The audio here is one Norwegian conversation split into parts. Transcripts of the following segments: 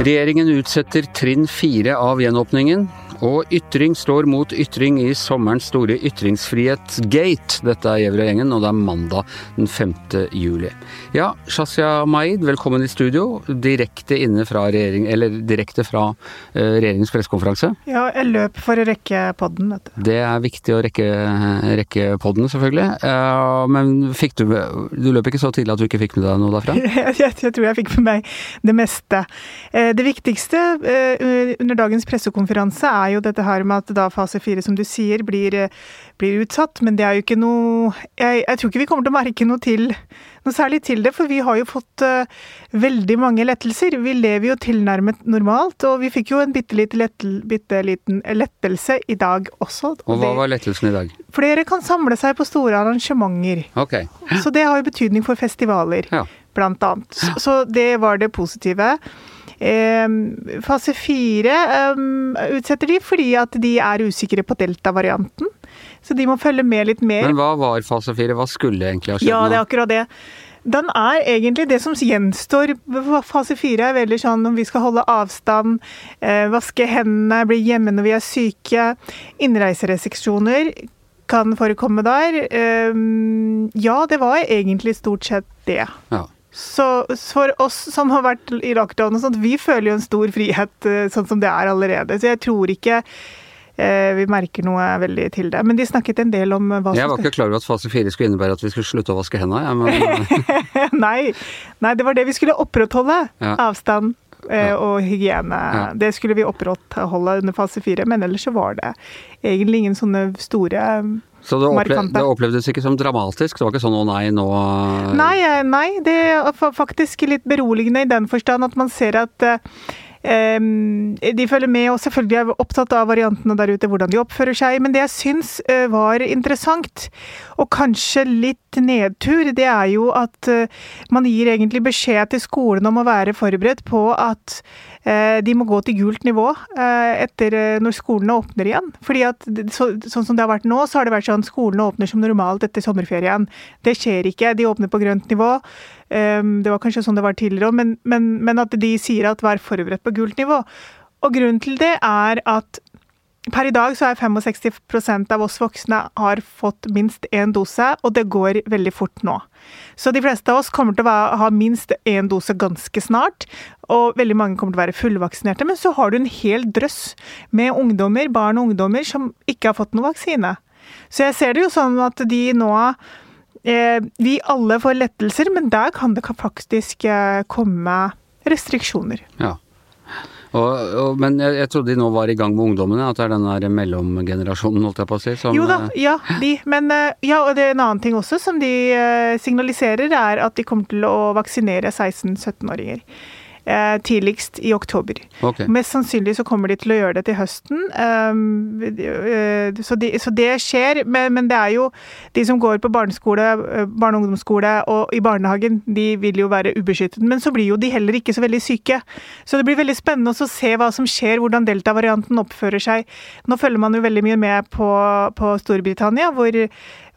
Regjeringen utsetter trinn fire av gjenåpningen. Og ytring står mot ytring i sommerens store ytringsfrihetsgate. Dette er Gjæverøy-gjengen, og det er mandag den 5. juli. Ja, Shazia Maid, velkommen i studio. Direkte inne fra regjering, eller direkte fra uh, regjeringens pressekonferanse. Ja, jeg løp for å rekke podden, vet du. Det er viktig å rekke, rekke podden, selvfølgelig. Uh, men fikk du Du løp ikke så tidlig at du ikke fikk med deg noe derfra? jeg, jeg, jeg tror jeg fikk med meg det meste. Uh, det viktigste under dagens pressekonferanse er jo dette her med at da fase fire, som du sier, blir, blir, utsatt. Men det er jo ikke noe jeg, jeg, tror ikke vi kommer til å merke noe til noe særlig til det, for vi har jo fått uh, veldig mange lettelser. Vi lever jo tilnærmet normalt, og vi fikk jo en bitte, lettel, bitte liten lettelse i dag også. Og hva var lettelsen i dag? Flere kan samle seg på store arrangementer. Okay. Så det har jo betydning for festivaler, ja. Blant annet. Så, så det var det positive. Fase fire utsetter de fordi at de er usikre på delta-varianten. Så de må følge med litt mer. Men hva var fase fire? Hva skulle egentlig ha skjedd? Ja, det er akkurat det. Den er egentlig det som gjenstår fase fire, er veldig sånn om vi skal holde avstand, eh, vaske hendene, bli hjemme når vi er syke. Innreiserestriksjoner kan forekomme der. ja, det var egentlig stort sett det. Ja. Så for oss som har vært i lockdown og sånt, vi føler jo en stor frihet eh, sånn som det er allerede. Så jeg tror ikke eh, vi merker noe veldig til det. Men de snakket en del om hva som Jeg var ikke klar over at fase fire skulle innebære at vi skulle slutte å vaske hendene, ja, men nei, nei, det var det vi skulle opprettholde. Ja. Avstand eh, og hygiene. Ja. Det skulle vi opprettholde under fase fire, men ellers så var det egentlig ingen sånne store så det, opple det, opplevdes ikke som dramatisk? Det var ikke sånn 'å nei, nå Nei, eh, nei det er faktisk litt beroligende i den forstand at man ser at um, de følger med, og selvfølgelig er opptatt av variantene der ute, hvordan de oppfører seg. Men det jeg syns uh, var interessant, og kanskje litt nedtur, det er jo at uh, man gir egentlig beskjed til skolen om å være forberedt på at Eh, de må gå til gult nivå eh, etter eh, når skolene åpner igjen. Fordi at så, Sånn som det har vært nå, så har det vært sånn skolene åpner som normalt etter sommerferien. Det skjer ikke. De åpner på grønt nivå. Det var kanskje sånn det var tidligere òg, men, men, men at de sier at vær forberedt på gult nivå. Og grunnen til det er at Per i dag så er 65% av oss voksne har fått minst én dose, og det går veldig fort nå. Så de fleste av oss kommer til å ha minst én dose ganske snart, og veldig mange kommer til å være fullvaksinerte. Men så har du en hel drøss med ungdommer, barn og ungdommer som ikke har fått noen vaksine. Så jeg ser det jo sånn at de nå Vi alle får lettelser, men der kan det faktisk eh, komme restriksjoner. Ja. Og, og, men jeg, jeg, trodde de nå var i gang med ungdommene, at det er den der mellomgenerasjonen, holdt jeg på å si? Som, jo da, eh, ja, de. Men eh, ja, og det er en annen ting også som de eh, signaliserer, er at de kommer til å vaksinere 16-17-åringer. Eh, tidligst i oktober. Okay. Mest sannsynlig så kommer de til å gjøre det til høsten. Um, så, de, så, det skjer, men, men, det er jo de som går på barneskole, eh, barne- og ungdomsskole og i barnehagen, de vil jo være ubeskyttet. Men så blir jo de heller ikke så veldig syke. Så det blir veldig spennende å se hva som skjer, hvordan delta-varianten oppfører seg. Nå følger man jo veldig mye med på, på Storbritannia, hvor,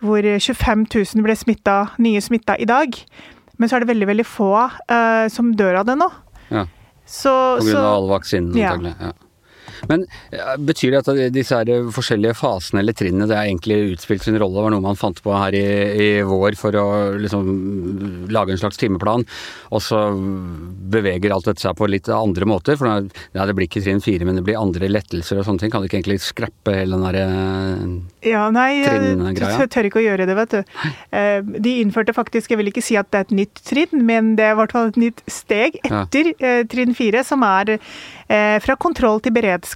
hvor 25 000 ble smittet, nye smitta i dag. Men så er det veldig veldig få uh, som dør av det nå. Ja. Så, På grunn av alle vaksinene, antagelig. Ja. Men betyr det at disse her forskjellige fasene eller trinnene det er egentlig utspilt sin rolle? Det var noe man fant på her i, i vår for å liksom lage en slags timeplan, og så beveger alt dette seg på litt andre måter? For ja, det blir ikke trinn fire, men det blir andre lettelser og sånne ting. Kan du ikke egentlig skrappe hele den derre ja, nei, jeg tør ikke å gjøre det, vet du. Eh, de innførte faktisk, jeg vil ikke si at det er et nytt trinn, men det er i hvert fall et nytt steg etter ja. Eh, trinn fire, som er eh, fra kontroll til beredskap.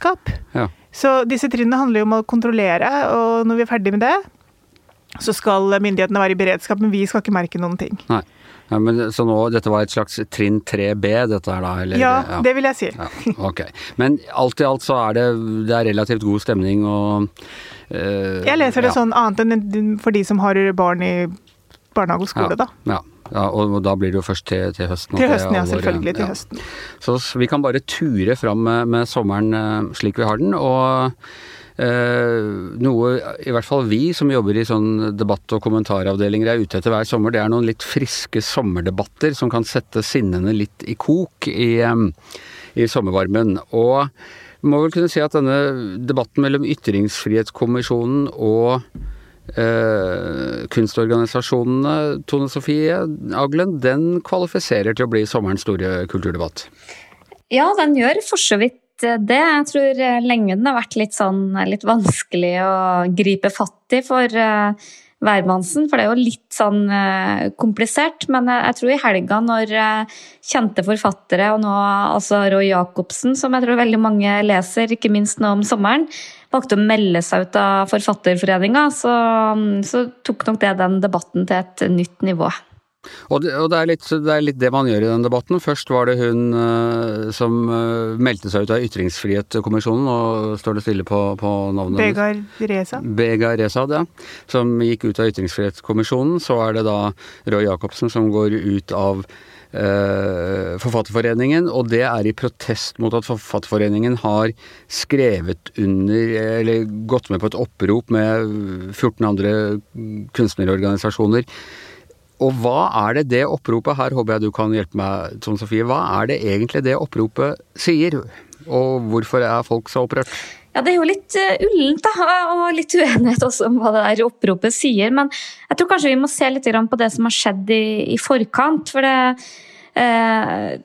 Ja. Så disse trinnene handler jo om å kontrollere, og når vi er ferdig med det, så skal myndighetene være i beredskap, men vi skal ikke merke noen ting. Nei. Ja, men, så nå, dette var et slags trinn 3B, dette her da? Eller, ja, ja, det vil jeg si. Ja, ok. Men alt i alt så er det, det er relativt god stemning og uh, Jeg leser det sånn annet enn for de som har barn i barnehage og skole, da. Ja. Ja, og da blir det jo først til, til høsten. Til høsten, ja. Selvfølgelig til ja. høsten. Så vi kan bare ture fram med, med sommeren uh, slik vi har den. og noe i hvert fall vi som jobber i sånn debatt- og kommentaravdelinger er ute etter hver sommer, det er noen litt friske sommerdebatter som kan sette sinnene litt i kok i, i sommervarmen. Og må vel kunne si at denne debatten mellom Ytringsfrihetskommisjonen og eh, kunstorganisasjonene, Tone Sofie Aglen, den kvalifiserer til å bli sommerens store kulturdebatt? Ja, den gjør for så vidt det. Jeg tror lenge den har vært litt sånn litt vanskelig å gripe fatt i for uh, for det er jo litt sånn uh, komplisert. Men jeg, jeg, tror i helga, når uh, kjente forfattere, og nå altså Roy Jacobsen, som jeg tror veldig mange leser, ikke minst nå om sommeren, valgte å melde seg ut av Forfatterforeninga, så, så tok nok det den debatten til et nytt nivå. Og, det, og det, er litt, det, er litt, det man gjør i den debatten. Først var det hun uh, som uh, meldte seg ut av Ytringsfrihetskommisjonen, og står det stille på, på navnet Begar Reza. Begar Reza, ja. Som gikk ut av Ytringsfrihetskommisjonen. Så er det da Roy Jacobsen som går ut av Forfatterforeningen, og det er i protest mot at Forfatterforeningen har skrevet under, eller gått med på et opprop med 14 andre kunstnerorganisasjoner og hva er det det oppropet her, håper jeg du kan hjelpe meg, Tone Sofie, hva er det egentlig det oppropet sier? Og hvorfor er folk så opprørt? Ja, Det er jo litt uh, ullent, da, og litt uenighet også om hva det der oppropet sier. Men jeg tror kanskje vi må se litt på det som har skjedd i, i forkant. For det eh,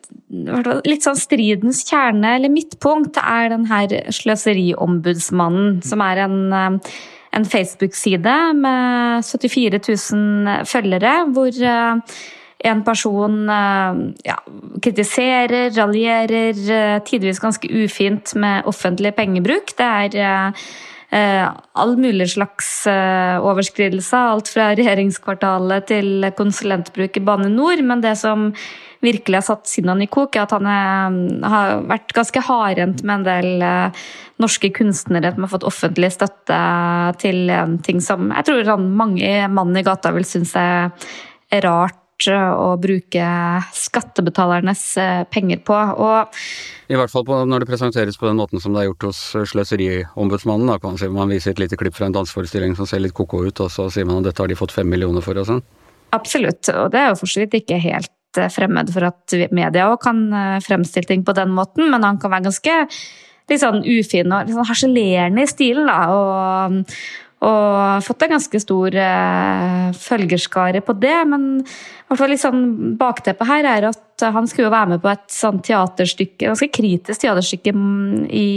Litt sånn stridens kjerne, eller midtpunkt, er den her sløseriombudsmannen, som er en uh, en Facebook-side med 74 000 følgere, hvor eh, en person eh, ja, kritiserer, raljerer, eh, tidvis ganske ufint med offentlig pengebruk. Det er all mulig slags overskridelser, alt fra regjeringskvartalet til konsulentbruk i Bane NOR. Men det som virkelig har satt sinnene i kok, er at han er, har vært ganske hardhendt med en del norske kunstnere som har fått offentlig støtte til en ting som jeg tror mange mann i gata vil synes er, er rart å bruke skattebetalernes uh, penger på. Og I hvert fall på, når det presenteres på den måten som det er gjort hos Sløseriombudsmannen. Da kan man, si, man viser et lite klipp fra en danseforestilling som ser litt ko-ko ut, og så sier man at dette har de fått fem millioner for og sånn. Absolutt, og det er jo for så vidt ikke helt Eh, fremmed for at media òg kan eh, fremstille ting på den måten, men han kan være ganske litt sånn ufin og litt sånn harselerende i stilen. da, og, og fått en ganske stor uh, følgerskare på det. Men hvert fall litt sånn bakteppet her er at han skulle jo være med på et sånn teaterstykke, ganske kritisk teaterstykke i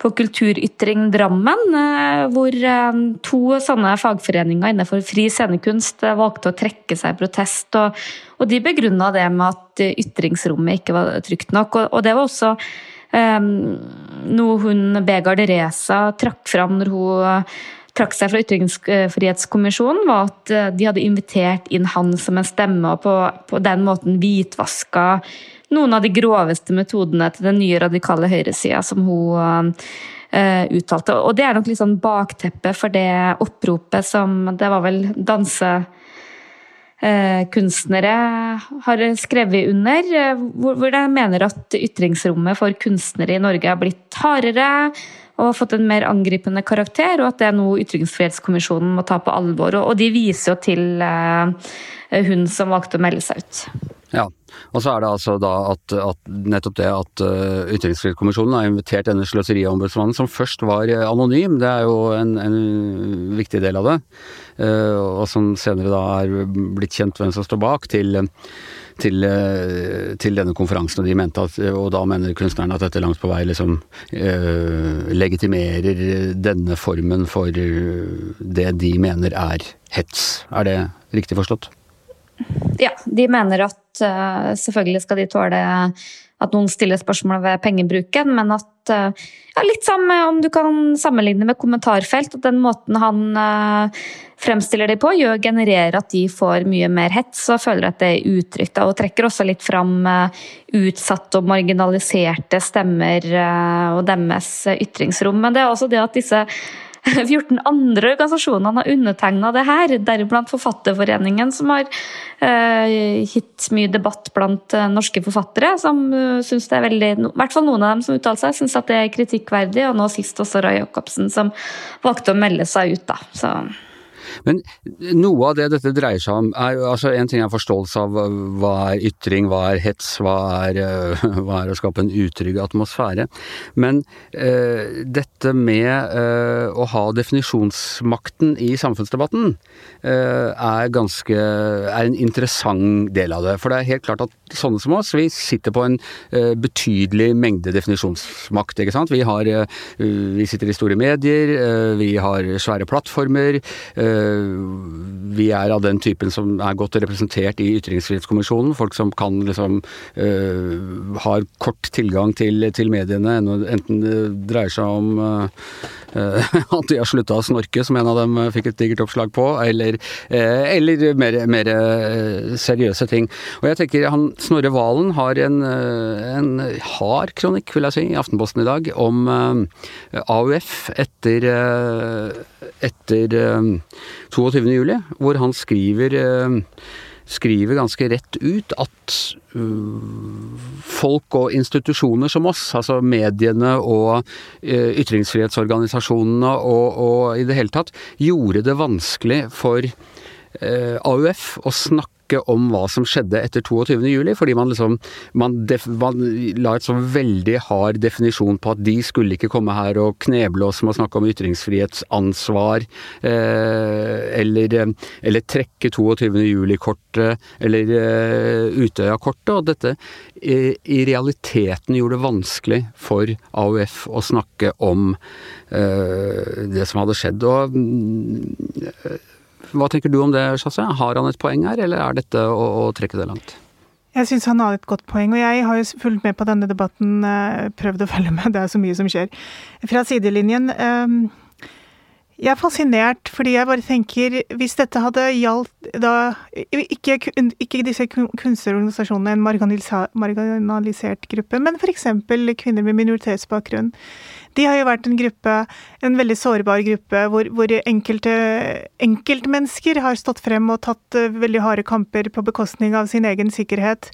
på Kulturytring Drammen, eh, hvor eh, to sånne fagforeninger innenfor fri scenekunst eh, valgte å trekke seg i protest. Og, og de begrunna det med at ytringsrommet ikke var trygt nok. Og, og det var også um, noe hun Begard Reza trakk fram når hun trakk seg fra Ytringsfrihetskommisjonen, var at de hadde invitert inn han som en stemme, og på, på den måten hvitvaska noen av de groveste metodene til den nye radikale høyresida som hun uh, uttalte. Og det er nok litt sånn bakteppet for det oppropet som Det var vel dansekunstnere har skrevet under, hvor de mener at ytringsrommet for kunstnere i Norge har blitt hardere og fått en mer angripende karakter, og at det er noe Ytringsfrihetskommisjonen må ta på alvor. Og de viser jo til hun som valgte å melde seg ut. Ja, og så er det altså da at, at nettopp det at uh, Ytringsfrihetskommisjonen har invitert denne sløseriombudsmannen, som først var uh, anonym, det er jo en, en, viktig del av det, uh, og som senere da er blitt kjent hvem som står bak, til, til, til denne konferansen. Og de mente at, og da mener kunstnerne at dette langt på vei liksom legitimerer denne formen for det de mener er hets. Er det riktig forstått? Ja, de mener at uh, selvfølgelig skal de tåle at noen stiller spørsmål ved pengebruken, men at uh, ja, Litt som om du kan sammenligne med kommentarfelt. At den måten han uh, fremstiller de på, gjør, genererer at de får mye mer hets og føler at det er utrygt. Og trekker også litt fram utsatte og marginaliserte stemmer og deres ytringsrom. Men det er også det at disse 14 andre organisasjoner har undertegna det her, deriblant Forfatterforeningen, som har uh, gitt mye debatt blant uh, norske forfattere, som uh, syns det er veldig I hvert fall noen av dem som uttaler seg, syns at det er kritikkverdig, og nå sist også Roy Jacobsen, som valgte å melde seg ut, da. Så men noe av det dette dreier seg om, er altså en ting er forståelse av hva er ytring, hva er hets, hva er, eh, hva er å skape en utrygg atmosfære. Men uh, dette med uh, å ha definisjonsmakten i samfunnsdebatten uh, er ganske er en interessant del av det. For det er helt klart at sånne som oss, vi sitter på en betydelig mengde definisjonsmakt, ikke sant. Vi har Vi sitter i store medier, vi har svære plattformer. Eh, vi er av den typen som er godt representert i Ytringsfrihetskommisjonen. Folk som kan liksom uh, har kort tilgang til, til, mediene, enten det dreier seg om uh, at de har slutta å snorke, som en av dem fikk et digert oppslag på, eller, eller mer, mer, seriøse ting. Og jeg tenker han Snorre Valen har en, en hard kronikk, vil jeg si, i Aftenposten i dag om AUF etter, etter 22. juli, hvor han skriver eh, skriver ganske rett ut at uh, folk og institusjoner som oss, altså mediene og uh, ytringsfrihetsorganisasjonene og, og, i det hele tatt, gjorde det vanskelig for uh, AUF å snakke snakke om hva som skjedde etter 22.07, fordi man liksom man, def, man la et så veldig hard definisjon på at de skulle ikke komme her og kneble oss med å snakke om ytringsfrihetsansvar, eh, eller, eller, trekke 22.07-kortet, eller eh, Utøya-kortet, og dette i, i, realiteten gjorde det vanskelig for AUF å snakke om eh, det som hadde skjedd. og mm, hva tenker du om det, Chasse? Har han et poeng her, eller er dette å, å trekke det langt? Jeg syns han har et godt poeng, og jeg har jo fulgt med på denne debatten, eh, prøvd å følge med, det er så mye som skjer. Fra sidelinjen. Ehm, jeg er fascinert, fordi jeg bare tenker Hvis dette hadde gjaldt da Ikke, ikke disse kunstnerorganisasjonene, en marginalisert gruppe, men f.eks. kvinner med minoritetsbakgrunn. De har jo vært en gruppe, en veldig sårbar gruppe, hvor, hvor enkelte enkeltmennesker har stått frem og tatt eh, veldig harde kamper på bekostning av sin egen sikkerhet.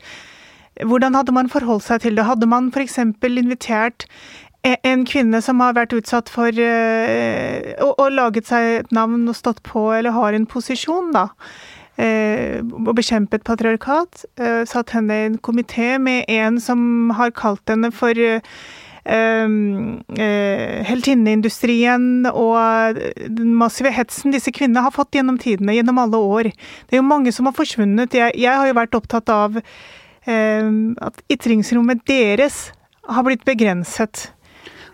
Hvordan hadde man forholdt seg til det? Hadde man f.eks. invitert en kvinne som har vært utsatt for uh, og, og, laget seg et navn og stått på, eller har en posisjon, da. Uh, og bekjempet patriarkat. Uh, satt henne i en komité med en som har kalt henne for Ehm, eh, heltinneindustrien og den massive hetsen disse kvinnene har fått gjennom tidene, gjennom alle år. Det er jo mange som har forsvunnet. Jeg, jeg har jo vært opptatt av eh, at ytringsrommet deres har blitt begrenset.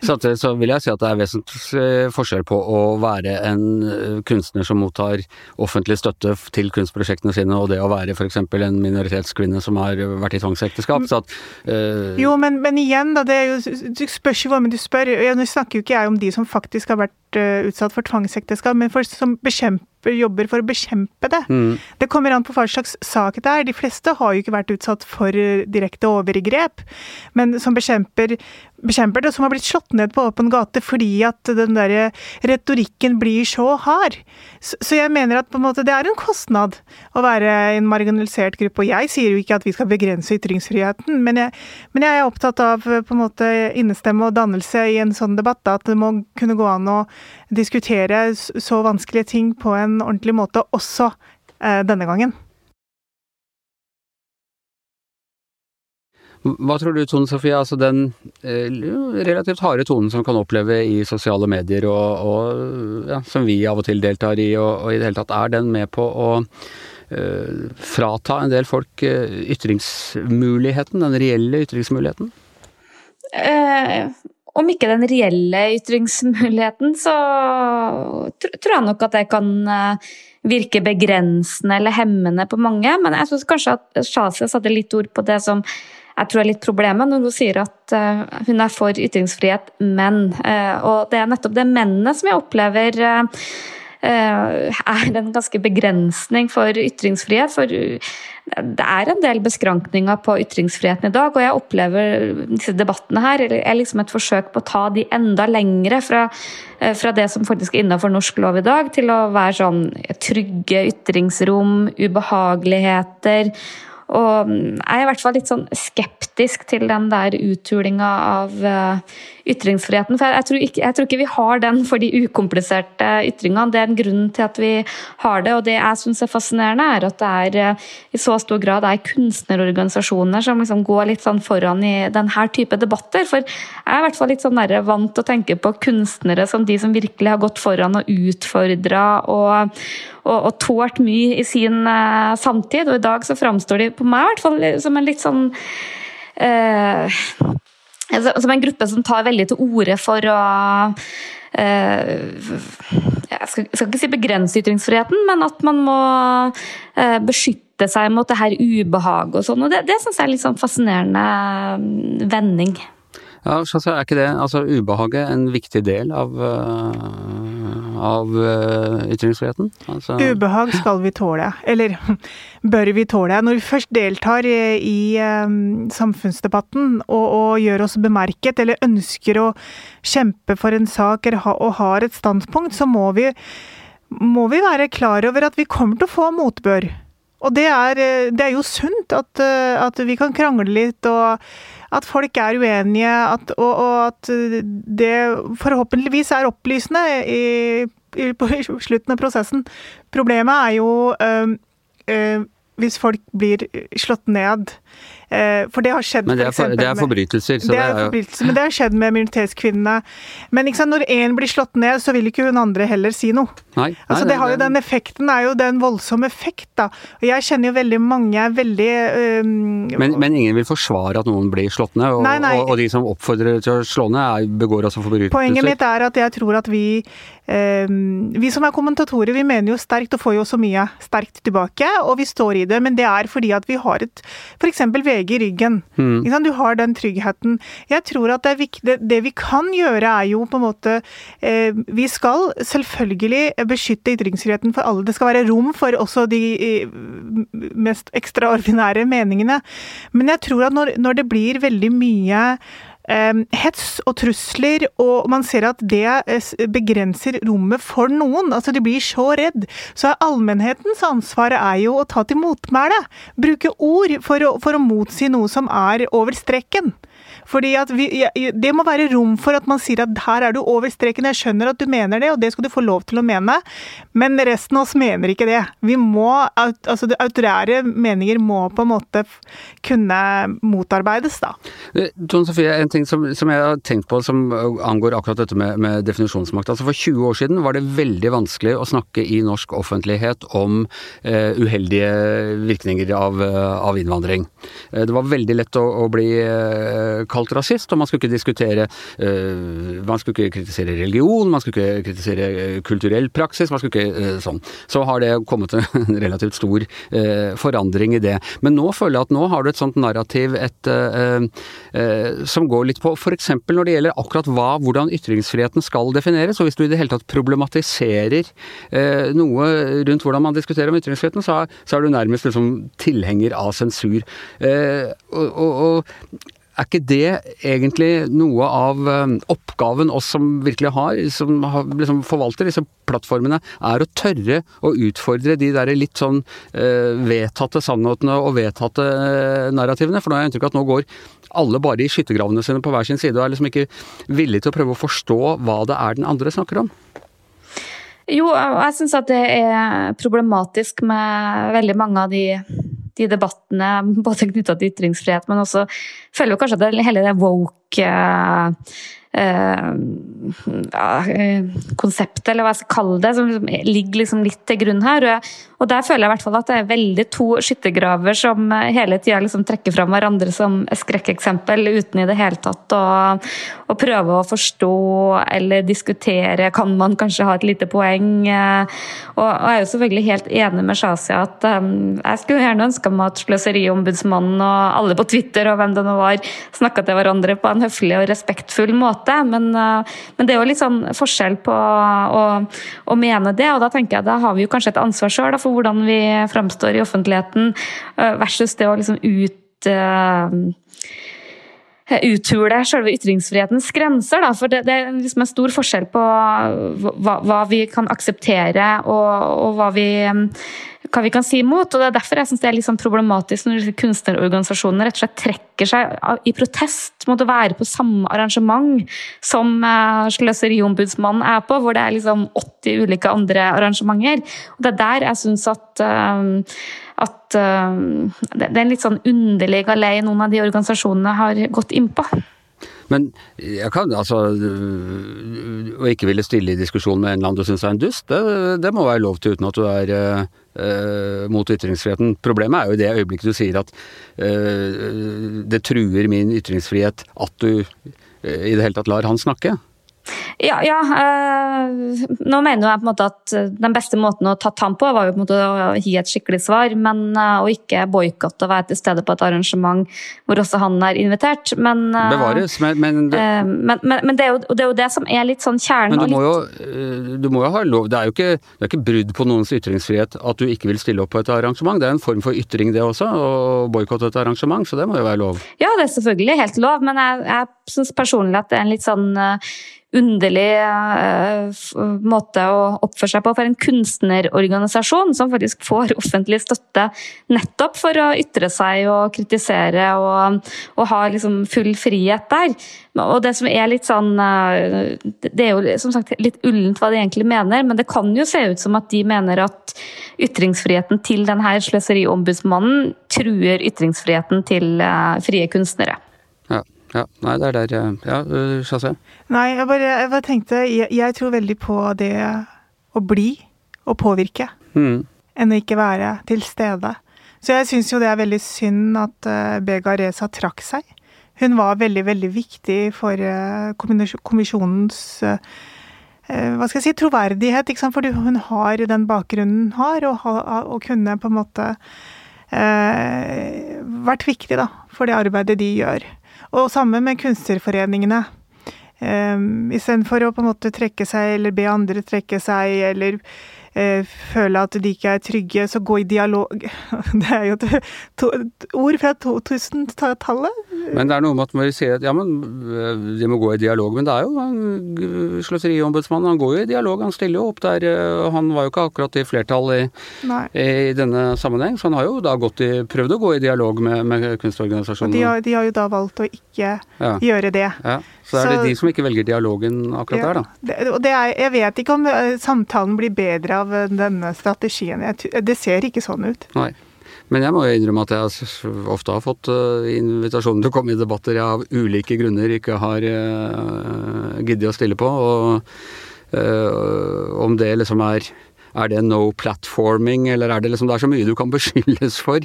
Samtidig så vil jeg si at det er vesentlig forskjell på å være en eh, kunstner som mottar offentlig støtte til kunstprosjektene sine, og det å være f.eks. en minoritetskvinne som har vært i tvangsekteskap. Så at øh... Jo, men, men, igjen, da. Det er jo, du spør ikke hva du spør. Nå snakker jo ikke jeg om de som faktisk har vært uh, utsatt for tvangsekteskap, men for, som bekjemper jobber for å bekjempe det. Mm. Det kommer an på hva slags sak det er. De fleste har jo ikke vært utsatt for direkte overgrep, men som bekjemper bekjemper det, som har blitt slått ned på åpen gate fordi at den der retorikken blir så hard. Så jeg mener at på en måte det er en kostnad å være en marginalisert gruppe. Og jeg sier jo ikke at vi skal begrense ytringsfriheten, men jeg, men jeg er opptatt av på en måte innestemme og dannelse i en sånn debatt. Da, at det må kunne gå an å diskutere så vanskelige ting på en ordentlig måte også eh, denne gangen. Hva tror du Tone Sofie, altså den eh, relativt harde tonen som kan oppleve i sosiale medier, og, og ja, som vi av og til deltar i, og, og, i det hele tatt, er den med på å uh, frata en del folk ytringsmuligheten, den reelle ytringsmuligheten? Eh, om ikke den reelle ytringsmuligheten, så tror jeg nok at det kan eh, virke begrensende eller hemmende på mange. Men jeg syns kanskje at Shazia satte litt ord på det som jeg tror er litt problemet når hun sier at uh, hun er for ytringsfrihet, men. Uh, og det er nettopp det mennene som jeg opplever er en ganske begrensning for ytringsfrihet. For det er en del beskrankninger på ytringsfriheten i dag, og jeg opplever disse debattene her. Er liksom et forsøk på å ta de enda lengre fra, fra det som faktisk er innenfor norsk lov i dag, til å være sånn trygge ytringsrom, ubehageligheter. Og jeg er i hvert fall litt sånn skeptisk til den der uthulinga av uh, ytringsfriheten. For jeg tror, ikke, jeg tror, ikke, vi har den for de ukompliserte ytringene. Det er en grunn til at vi har det. Og det jeg syns er fascinerende, er at det er uh, i så stor grad er kunstnerorganisasjoner som liksom går litt sånn foran i denne type debatter. For jeg er i hvert fall litt sånn vant til å tenke på kunstnere som de som virkelig har gått foran og utfordra og og, og tålt mye i sin uh, samtid. Og i dag så framstår de på meg i hvert fall som en litt sånn uh, Som en gruppe som tar veldig til orde for å uh, jeg skal, ikke si begrense ytringsfriheten, men at man må beskytte seg mot det her ubehaget og sånn. Og det, det syns jeg er litt sånn fascinerende vending. Ja, så er ikke det altså ubehaget en viktig del av, uh, av uh, ytringsfriheten? Altså... Ubehag skal vi tåle, eller bør vi tåle. Når vi først deltar i, i um, samfunnsdebatten og, og, gjør oss bemerket, eller ønsker å kjempe for en sak og har et standpunkt, så må vi, må vi være klar over at vi kommer til å få motbør. Og det er, det er jo sunt at, at vi kan krangle litt og at folk er uenige, at, og, og, at det forhåpentligvis er opplysende i, i, på slutten av prosessen. Problemet er jo øh, øh, hvis folk blir slått ned Eh, for det har skjedd Men det er, for, det er forbrytelser. Det er, det forbrytelser, Men det har skjedd med minoritetskvinnene. Men sant, når én blir slått ned, så vil ikke hun andre heller si noe. Nei, nei, altså, det har jo den effekten er jo den voldsomme effekt, da. Og jeg kjenner jo veldig mange er veldig um, men, men, ingen vil forsvare at noen blir slått ned, og, nei, nei. og, og de som oppfordrer til å slå ned, begår altså forbrytelser? Poenget mitt er at jeg tror at vi Vi som er kommentatorer, vi mener jo sterkt og får jo så mye sterkt tilbake, og vi står i det, men det er fordi at vi har et f.eks. VG lege i ryggen. Mm. Du har den tryggheten. Jeg tror at det viktig Det vi kan gjøre, er jo på en måte eh, Vi skal selvfølgelig beskytte ytringsfriheten for alle. Det skal være rom for også de eh, mest ekstraordinære meningene. Men jeg tror at når, når det blir veldig mye hets og trusler, og man ser at det eh, begrenser rommet for noen. Altså, de blir så redd. Så allmennhetens ansvar er jo å ta til motmæle. Bruke ord for å, for å motsi noe som er over streken. Fordi vi, Det må være rom for at man sier at her er du over streken, jeg skjønner at du mener det, og det skal du få lov til å mene, men resten av oss mener ikke det. Vi må, altså Autorære meninger må på en måte kunne motarbeides, da. Eh, Tone Sofie, en ting som, som, jeg har tenkt på som angår akkurat dette med, med, definisjonsmakt. altså For 20 år siden var det veldig vanskelig å snakke i norsk offentlighet om uh, uheldige virkninger av, av innvandring. Uh, det var veldig lett å, å bli kalt rasist, og man skulle ikke diskutere uh, Man skulle ikke kritisere religion, man skulle ikke kritisere uh, kulturell praksis, man skulle ikke uh, sånn. Så har det kommet en relativt stor forandring i det. Men nå føler jeg at nå har du et sånt narrativ et, som går litt på f.eks. når det gjelder akkurat hva, hvordan ytringsfriheten skal defineres, og hvis du i det hele tatt problematiserer noe rundt hvordan man diskuterer om ytringsfriheten, så, så er du nærmest liksom tilhenger av sensur. og, og, og er ikke det egentlig noe av eh, oppgaven oss som virkelig har, som liksom forvalter disse plattformene, er å tørre å utfordre de der litt sånn eh, vedtatte sannhetene og vedtatte uh, narrativene? For nå har jeg inntrykk av at nå går alle bare i skyttergravene sine på hver sin side og er liksom ikke villige til å prøve å forstå hva det er den andre snakker om. Jo, jeg syns at det er problematisk med veldig mange av de de debattene både knytta til ytringsfrihet, men også føler jo kanskje at hele det woke eh, Eh, eh, konseptet, eller hva jeg skal kalle det, som liksom ligger liksom litt til grunn her. Og, der føler jeg i hvert fall at det er veldig to skyttergraver som eh, hele tida liksom trekker fram hverandre som skrekkeksempel, uten i det hele tatt å, prøve å forstå eller diskutere. Kan man kanskje ha et lite poeng? Og, og jeg er jo selvfølgelig helt enig med Shazia at um, jeg skulle gjerne ønska meg at Sløseriombudsmannen og alle på Twitter og hvem det nå var, snakka til hverandre på en høflig og respektfull måte men, Men, men det er jo litt sånn forskjell på å, å, mene det, og da tenker jeg da har vi jo kanskje et ansvar sjøl for hvordan vi framstår i offentligheten, versus det å liksom ut uthule selve ytringsfrihetens grenser. Da. For det, det, er liksom en stor forskjell på hva, hva vi kan akseptere og, og hva, vi, hva, vi, kan si imot. og Det er derfor jeg synes det er litt sånn problematisk når kunstnerorganisasjonene rett og slett trekker seg i protest mot å være på samme arrangement som uh, Sløseriombudsmannen er på, hvor det er liksom 80 ulike andre arrangementer. Og Det er der jeg syns at uh, at uh, det er en litt sånn underlig galei noen av de organisasjonene har gått innpå. Men jeg kan altså Å ikke ville stille i diskusjon med en eller annen du syns er en dust, det, det, må være lov til uten at du er mot ytringsfriheten. Problemet er jo i det øyeblikket du sier at uh, det truer min ytringsfrihet at du i det hele tatt lar han snakke. Ja, ja øh, nå mener jeg på en måte at den beste måten å ta ham på, var jo på en måte å gi et skikkelig svar, men øh, å ikke boikotte å være til stede på et arrangement hvor også han er invitert. Men, øh, Bevares, men, men, det, men, men det, er jo, det, er jo, det som er litt sånn kjernen. Men du må, jo, du må jo ha lov Det er jo ikke, det er ikke brudd på noens ytringsfrihet at du ikke vil stille opp på et arrangement. Det er en form for ytring, det også, å boikotte et arrangement, så det må jo være lov. Ja, det er selvfølgelig helt lov, men jeg, jeg syns personlig at det er en litt sånn underlig uh, måte å oppføre seg på for en kunstnerorganisasjon som faktisk får offentlig støtte nettopp for å ytre seg og kritisere og, og ha liksom full frihet der. Og det som er litt sånn uh, Det er jo som sagt litt ullent hva de egentlig mener, men det kan jo se ut som at de mener at ytringsfriheten til denne sløseriombudsmannen truer ytringsfriheten til frie kunstnere. Ja, nei, det er der Ja, Chassé? Nei, jeg bare, jeg bare tenkte jeg, jeg, tror veldig på det å bli og påvirke, mm. enn å ikke være til stede. Så jeg syns jo det er veldig synd at uh, Bega Reza trakk seg. Hun var veldig, veldig viktig for uh, kommisjonens uh, hva skal jeg si, troverdighet, ikke sant? fordi hun har den bakgrunnen hun har, og, og kunne på en måte vært viktig da, for det arbeidet de gjør. Og sammen med kunstnerforeningene. Um, Istedenfor å på en måte trekke seg, eller be andre trekke seg, eller føle at de ikke er trygge, så gå i dialog. Det er jo et, to, ord fra 2000-tallet. Men det er noe med at man sier at ja, men eh, de må gå i dialog. Men det er jo Sløseriombudsmannen, han går jo i dialog, han stiller jo opp der. Eh, han var jo ikke akkurat i flertall i, i, denne sammenheng, så han har jo da gått i, prøvd å gå i dialog med, med kunstorganisasjonene. De har, de har, jo da valgt å ikke ja. gjøre det. Ja. Så er det de som ikke velger dialogen akkurat ja, der, da. Det, det er, jeg vet ikke om eh, samtalen blir bedre av eh, denne strategien. Det ser ikke sånn ut. Nei. Men jeg må jo innrømme at jeg ofte har fått uh, invitasjoner til å komme i debatter jeg av ulike grunner ikke har giddet å stille på. Og øh, om det liksom er er det no platforming, eller er det liksom Det er så mye du kan beskyldes for i,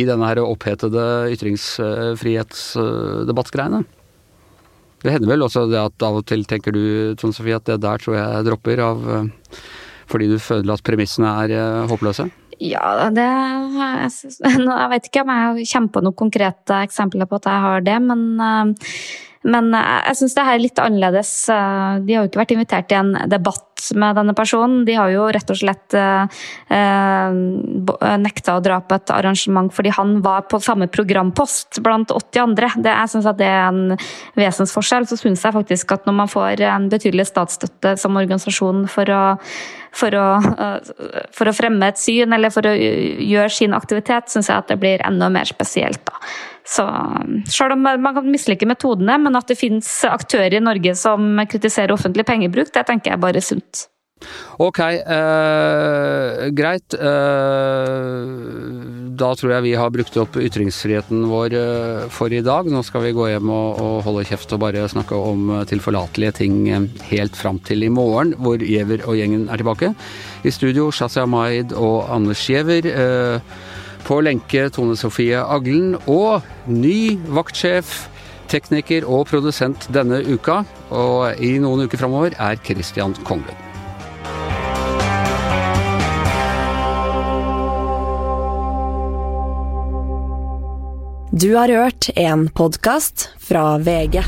i denne her opphetede ytringsfrihetsdebattgreiene. Det hender vel også det at av og til tenker du, Trond Sofie, at det der tror jeg dropper av fordi du føler at premissene er håpløse? Ja, det jeg, jeg vet ikke om jeg kommer på noen konkrete eksempler på at jeg har det, men men eh, jeg syns det her er litt annerledes. Eh, de har jo ikke vært invitert i en debatt med denne personen. De har jo rett og slett eh, eh nekta å dra på et arrangement fordi han var på samme programpost blant 80 andre. Det, jeg syns det er en vesensforskjell. Så syns jeg faktisk at når man får en betydelig statsstøtte som organisasjon for å, for å, for å fremme et syn eller for å gjøre sin aktivitet, syns jeg at det blir enda mer spesielt. da. Så selv om man kan mislike metodene, men at det finnes aktører i Norge som kritiserer offentlig pengebruk, det tenker jeg bare er sunt. Ok, eh, greit. Eh, da tror jeg vi har brukt opp ytringsfriheten vår eh, for i dag. Nå skal vi gå hjem og, og holde kjeft og bare snakke om tilforlatelige ting eh, helt fram til i morgen, hvor Giæver og gjengen er tilbake. I studio Shazia Maid og Anders Giæver. Eh, på lenke Tone Sofie Aglen og ny vaktsjef, tekniker og produsent denne uka. Og i noen uker framover er Christian Konglund. Du har hørt en podkast fra VG.